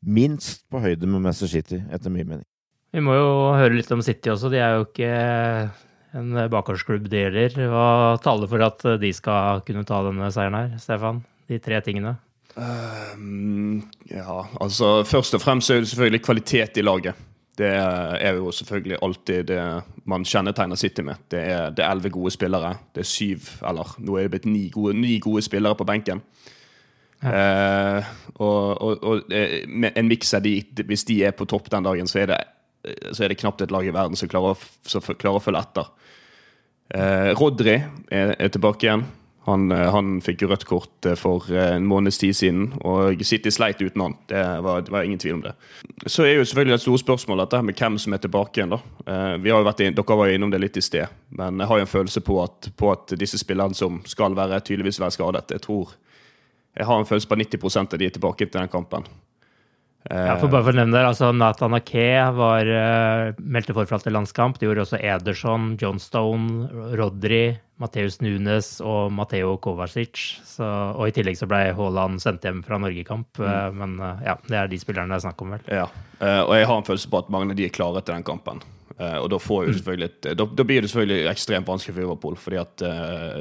minst på høyde med Manchester City, etter min mening. Vi må jo høre litt om City også. De er jo ikke en bakgårdsklubb det gjelder. Hva taler for at de skal kunne ta denne seieren her, Stefan? De tre tingene. Um, ja, altså Først og fremst er det selvfølgelig kvalitet i laget. Det er jo selvfølgelig alltid det man kjennetegner City med. Det er elleve gode spillere. Det er syv, eller nå er det blitt ni gode, ni gode spillere på benken. Ja. Eh, og, og, og, en miks av de, hvis de er på topp den dagen, så er det, så er det knapt et lag i verden som klarer, som klarer å følge etter. Eh, Rodri er, er tilbake igjen. Han, eh, han fikk rødt kort eh, for eh, en måneds tid siden, og City sleit uten han. Det var, det var, ingen tvil om det. Så er jo selvfølgelig et stort spørsmål dette med hvem som er tilbake igjen. da. Vi har jo vært inn, dere var jo innom det litt i sted, men jeg har jo en følelse på at, på at disse spillerne som skal være tydeligvis være skadet, jeg tror jeg har en følelse på at 90 av de er tilbake til den kampen. Ja, for bare for å nevne det, altså Nathan Ake var uh, meldte forfall til landskamp. Det gjorde også Ederson, John Stone, Rodri, Mateus Nunes og Mateo Kovacic. Så, og i tillegg så ble Haaland sendt hjem fra Norgekamp. Mm. Uh, men ja, det er de spillerne det er snakk om, vel. Ja, og jeg har en følelse på at mange av de er klare til den kampen. og da, får mm. et, da, da, blir det selvfølgelig ekstremt vanskelig for Liverpool, fordi at,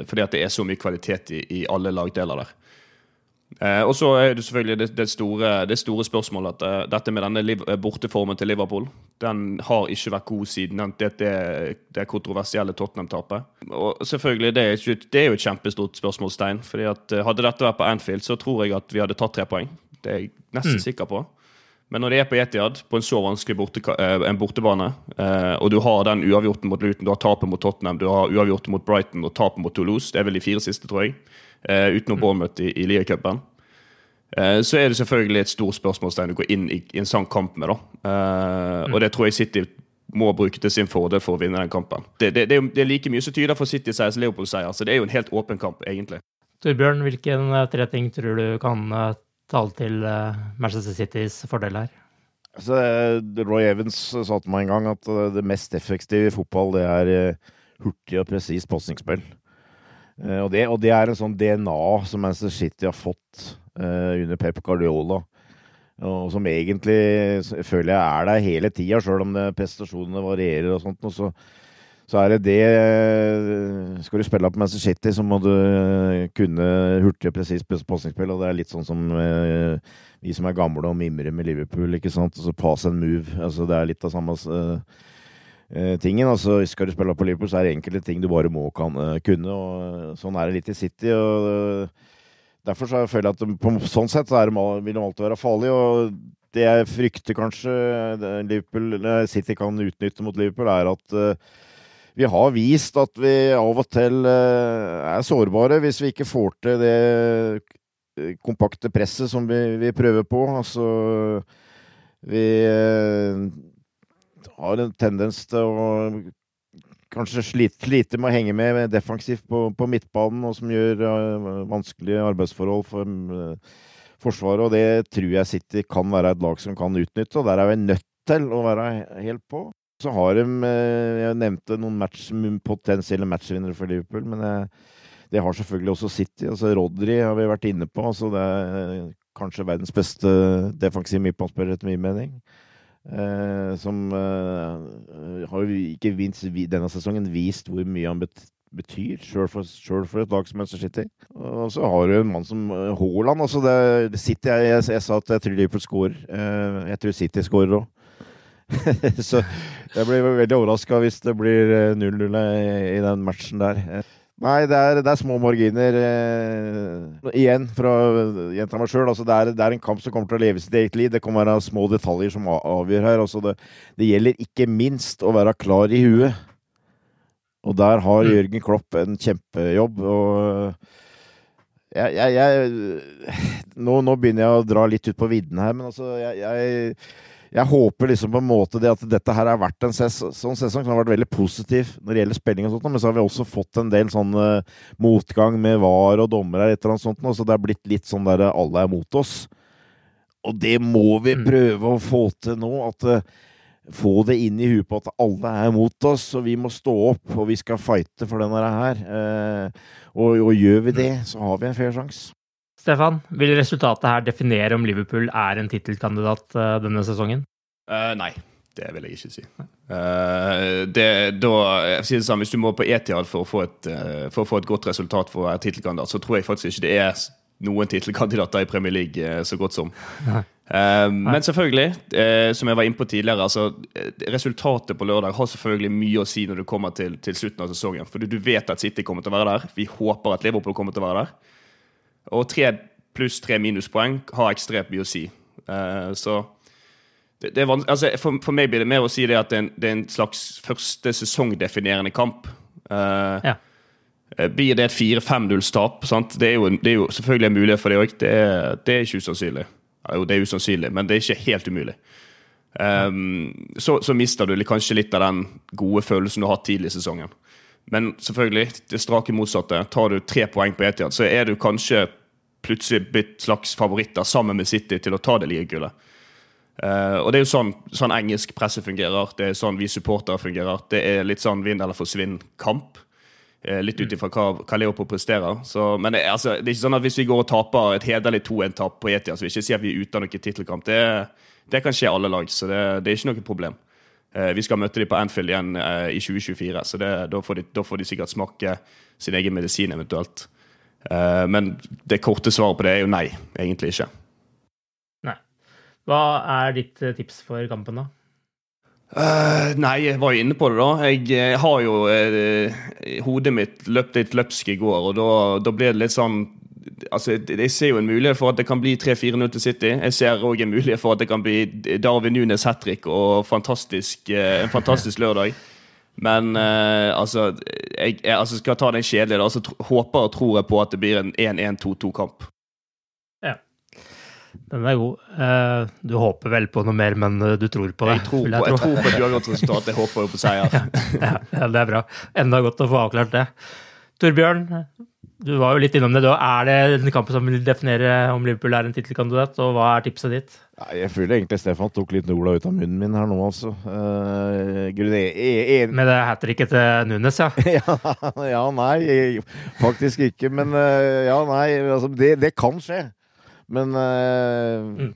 fordi at det er så mye kvalitet i, i alle lagdeler der. Eh, og så er det selvfølgelig det, det, store, det store, spørsmålet at uh, dette med denne eh, borteformen til Liverpool den har ikke vært god siden det, det, det kontroversielle Tottenham-tapet. Og selvfølgelig, det er, ikke, det er, jo et kjempestort spørsmålstegn. fordi at uh, Hadde dette vært på Anfield, så tror jeg at vi hadde tatt tre poeng. Det er jeg nesten mm. sikker på. Men når det er på Etiad, på en så vanskelig borte, en bortebane, og du har den uavgjorten mot Luton, du har tapet mot Tottenham, du har uavgjorten mot Brighton og tapet mot Toulouse, det er vel de fire siste, tror jeg utenom Bournemouth i, i Liacupen. Uh, så er det selvfølgelig et stort spørsmålstegn å gå inn i, i, en sånn kamp med. da. Uh, mm. Og det tror jeg City må bruke til sin fordel for å vinne den kampen. Det, det, det, er, det er, like mye som tyder for City-seier som Liverpool-seier, så det er jo en helt åpen kamp, egentlig. Torbjørn, hvilken tre ting tror du kan tale til Manchester Citys fordel her? Altså, Roy Evans sa til meg en gang at det mest effektive i fotball, det er hurtig og presist pasningsspill. Eh, og det, og det, er en sånn DNA som Manchester City har fått uh, under Pep Guardiola. Og som egentlig føler jeg er der hele tida, sjøl om det, prestasjonene varierer og sånt. Og så, så, er det det eh, Skal du spille på Manchester City, så må du kunne hurtig og presist pasningsspill. Og det er litt sånn som vi som er gamle og mimrer med Liverpool, ikke sant. Og så pass and move. Altså, det er litt av samme Eh, tingen. Altså, skal du spille på Liverpool, så er det enkelte ting du bare må kan, uh, kunne. og eh, Sånn er det litt i City. og uh, Derfor så føler jeg at på sånn sett så det, vil de alltid være farlig. og Det jeg frykter kanskje Liverpool, City kan utnytte mot Liverpool, er at uh, vi har vist at vi av og til er sårbare hvis vi ikke får til det kompakte presset som vi, vi prøver på. Altså vi har en tendens til å kanskje slite, slite med å henge med defensivt på, på midtbanen, og som gjør uh, vanskelige arbeidsforhold for uh, Forsvaret. Og det tror jeg City kan være et lag som kan utnytte, og der er vi nødt til å være helt på. Så har de uh, Jeg nevnte noen match, potensielle matchvinnere for Liverpool, men det har selvfølgelig også City. altså Rodri har vi vært inne på. altså Det er kanskje verdens beste defensive midtbanespiller, etter min mening. Eh, som eh, har jo ikke minst denne sesongen vist hvor mye han betyr, sjøl for, for, et lag som Manchester City. Og så har du en mann som eh, Haaland. Altså det, City, jeg, jeg, jeg, sa at jeg tror Liverpool scorer. Eh, jeg tror City scorer òg. [laughs] så jeg blir veldig overraska hvis det blir 0-0 i, i den matchen der. Nei, det er, det er, små marginer. Eh, igjen, fra gjenta meg sjøl, altså det, det, er en kamp som kommer til å leve sitt eget liv. Det kan være små detaljer som avgjør her. Altså det, det, gjelder ikke minst å være klar i huet. Og der har mm. Jørgen Klopp en kjempejobb. Og jeg, jeg, jeg nå, nå, begynner jeg å dra litt ut på vidden her, men altså jeg, jeg jeg håper liksom på en måte det at dette her har vært en ses sånn sesong som har vært veldig positiv når det gjelder spilling og sånt, men så har vi også fått en del sånn uh, motgang med VAR og dommere et eller annet sånt, så det har blitt litt sånn der alle er mot oss. Og det må vi mm. prøve å få til nå. at uh, Få det inn i huet på at alle er mot oss, og vi må stå opp og vi skal fighte for denne her. Uh, og, og gjør vi det, så har vi en fair sjanse. Stefan, vil resultatet her definere om Liverpool er en tittelkandidat uh, denne sesongen? Uh, nei, Det vil jeg ikke si. Uh, det, da, jeg sier det samme, Hvis du må på Etiad for, uh, for å få et godt resultat for å være tittelkandidat, så tror jeg faktisk ikke det er noen tittelkandidater i Premier League så godt som. Uh, men selvfølgelig, som jeg var inne på tidligere, altså, resultatet på lørdag har selvfølgelig mye å si når du kommer til, til slutten av sesongen. For du vet at City kommer til å være der. Vi håper at Liverpool kommer til å være der. Og tre pluss tre minuspoeng har ekstremt mye å si. så det, det altså, for, for, meg blir det mer å si det at det er en, det er en slags første sesongdefinerende kamp. Uh, ja. Eh, blir det et 4-5-0-tap? Det, det, er jo selvfølgelig en mulighet for det òg. Det, det, er ikke usannsynlig. Jo, det er usannsynlig, men det er ikke helt umulig. Um, så, så, mister du kanskje litt av den gode følelsen du har hatt tidlig i sesongen. Men selvfølgelig, det strake motsatte. Tar du tre poeng på Etiad, så er du kanskje plutselig blitt slags favoritter sammen med City til å ta det ligagullet. Uh, og Det er jo sånn, sånn, engelsk presse fungerer. Det er sånn vi supportere fungerer. Det er litt sånn vinn eller forsvinn-kamp. Uh, litt ut ifra hva, hva Leopold presterer. Så, men det, altså, det, er ikke sånn at hvis vi går og taper et hederlig 2-1-tap på Etia, så vil ikke si at vi er ute av noen tittelkamp. Det, det, kan skje alle lag, så det, det er ikke noe problem. Uh, vi skal møte dem på Anfield igjen i 2024, så da får, de, da, får de, sikkert smake sin egen medisin eventuelt. men det korte svaret på det er jo nei, egentlig ikke. Nei. Hva er ditt eh, tips for kampen, da? Uh, nei, jeg var jo inne på det, da. Jeg, jeg har jo uh, Hodet mitt løpt litt løpsk i går, og da, da ble det litt sånn altså, Jeg ser jo en mulighet for at det kan bli 3-4-0 til City. Jeg ser òg en mulighet for at det kan bli Darwin Nunes hat trick og fantastisk, uh, en fantastisk lørdag. Men altså, jeg, jeg altså, skal ta den kjedelige, da. Så håper og tror jeg på at det blir en 1-1-2-2-kamp. Ja. Den er god. Eh, du håper vel på noe mer, men eh, du tror på det? Jeg tror, på, jeg jeg tror på et uavgjort resultat. Jeg håper jo på seier. [laughs] ja, ja, det er bra. Enda godt å få avklart det. Torbjørn, du var jo litt innom det. Er det den kampen som vil definere om Liverpool er en tittelkandidat, og hva er tipset ditt? jeg føler egentlig Stefan tok litt Nola ut av munnen min her nå, altså. Uh, Grunn, en... Med det hat tricket til Nunes, ja? [laughs] ja? nei, faktisk ikke. Men uh, ja, nei, altså, det, det kan skje. Men uh, mm.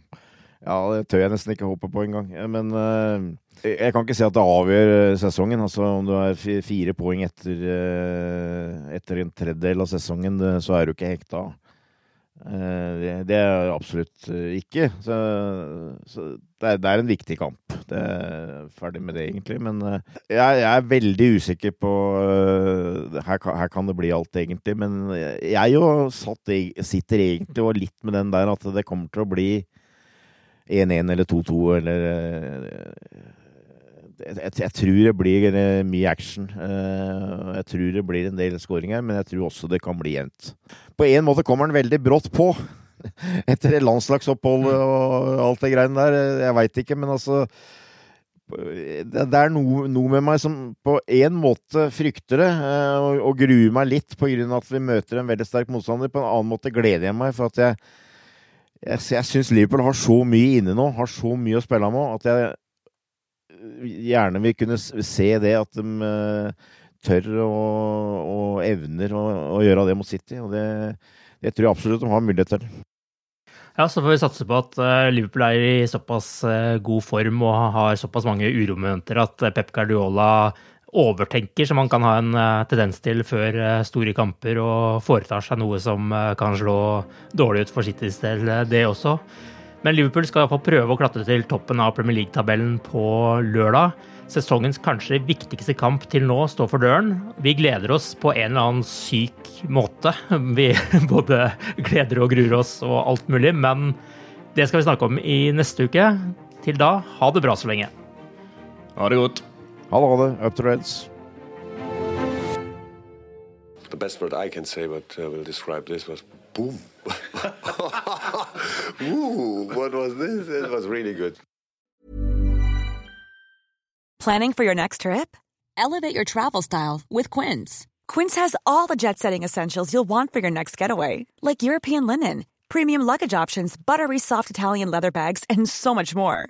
Ja, det tør jeg nesten ikke håpe på engang. Men uh, jeg kan ikke si at det avgjør eh, sesongen. Altså, om du er fire poeng etter, uh, etter en tredjedel av sesongen, så er du ikke hekta. Det, det er absolutt ikke. Så, så det, er, det, er, en viktig kamp. Det er ferdig med det, egentlig. Men jeg, jeg er veldig usikker på her, her, kan det bli alt, egentlig. Men jeg jo satt, sitter egentlig og litt med den der at det kommer til å bli 1-1 eller 2-2 eller jeg, jeg, tror det blir eh, mye action. Eh, jeg tror det blir en del skåringer, men jeg tror også det kan bli jevnt. På en måte kommer den veldig brått på. [laughs] Etter landslagsopphold og alt det greiene der. Jeg veit ikke, men altså det, er noe, noe, med meg som på en måte frykter det, eh, og, og gruer meg litt av at vi møter en veldig sterk motstander. På en annen måte gleder jeg meg, for at jeg jeg, jeg syns Liverpool har så mye inne nå, har så mye å spille med, at jeg gjerne vil kunne se det at de uh, tør og, og evner å, gjøre det mot City. Og det, det, tror jeg absolutt de har mulighet til. Ja, så får vi satse på at uh, Liverpool er i såpass uh, god form og har såpass mange uromomenter at Pep Guardiola overtenker, som man kan ha en tendens til før store kamper, og foretar seg noe som kan slå dårlig ut for Citys del, det også. Men Liverpool skal iallfall prøve å klatre til toppen av Premier League-tabellen på lørdag. Sesongens kanskje viktigste kamp til nå står for døren. Vi gleder oss på en eller annen syk måte. [laughs] Vi både gleder og gruer oss og alt mulig, men det skal vi snakke om i neste uke. Til da, ha det bra så lenge. Ha det godt. Ha det. Up to reds. The best word I can say, but uh, will describe this was boom. [laughs] Ooh, what was this? It was really good. Planning for your next trip? Elevate your travel style with Quince. Quince has all the jet setting essentials you'll want for your next getaway, like European linen, premium luggage options, buttery soft Italian leather bags, and so much more.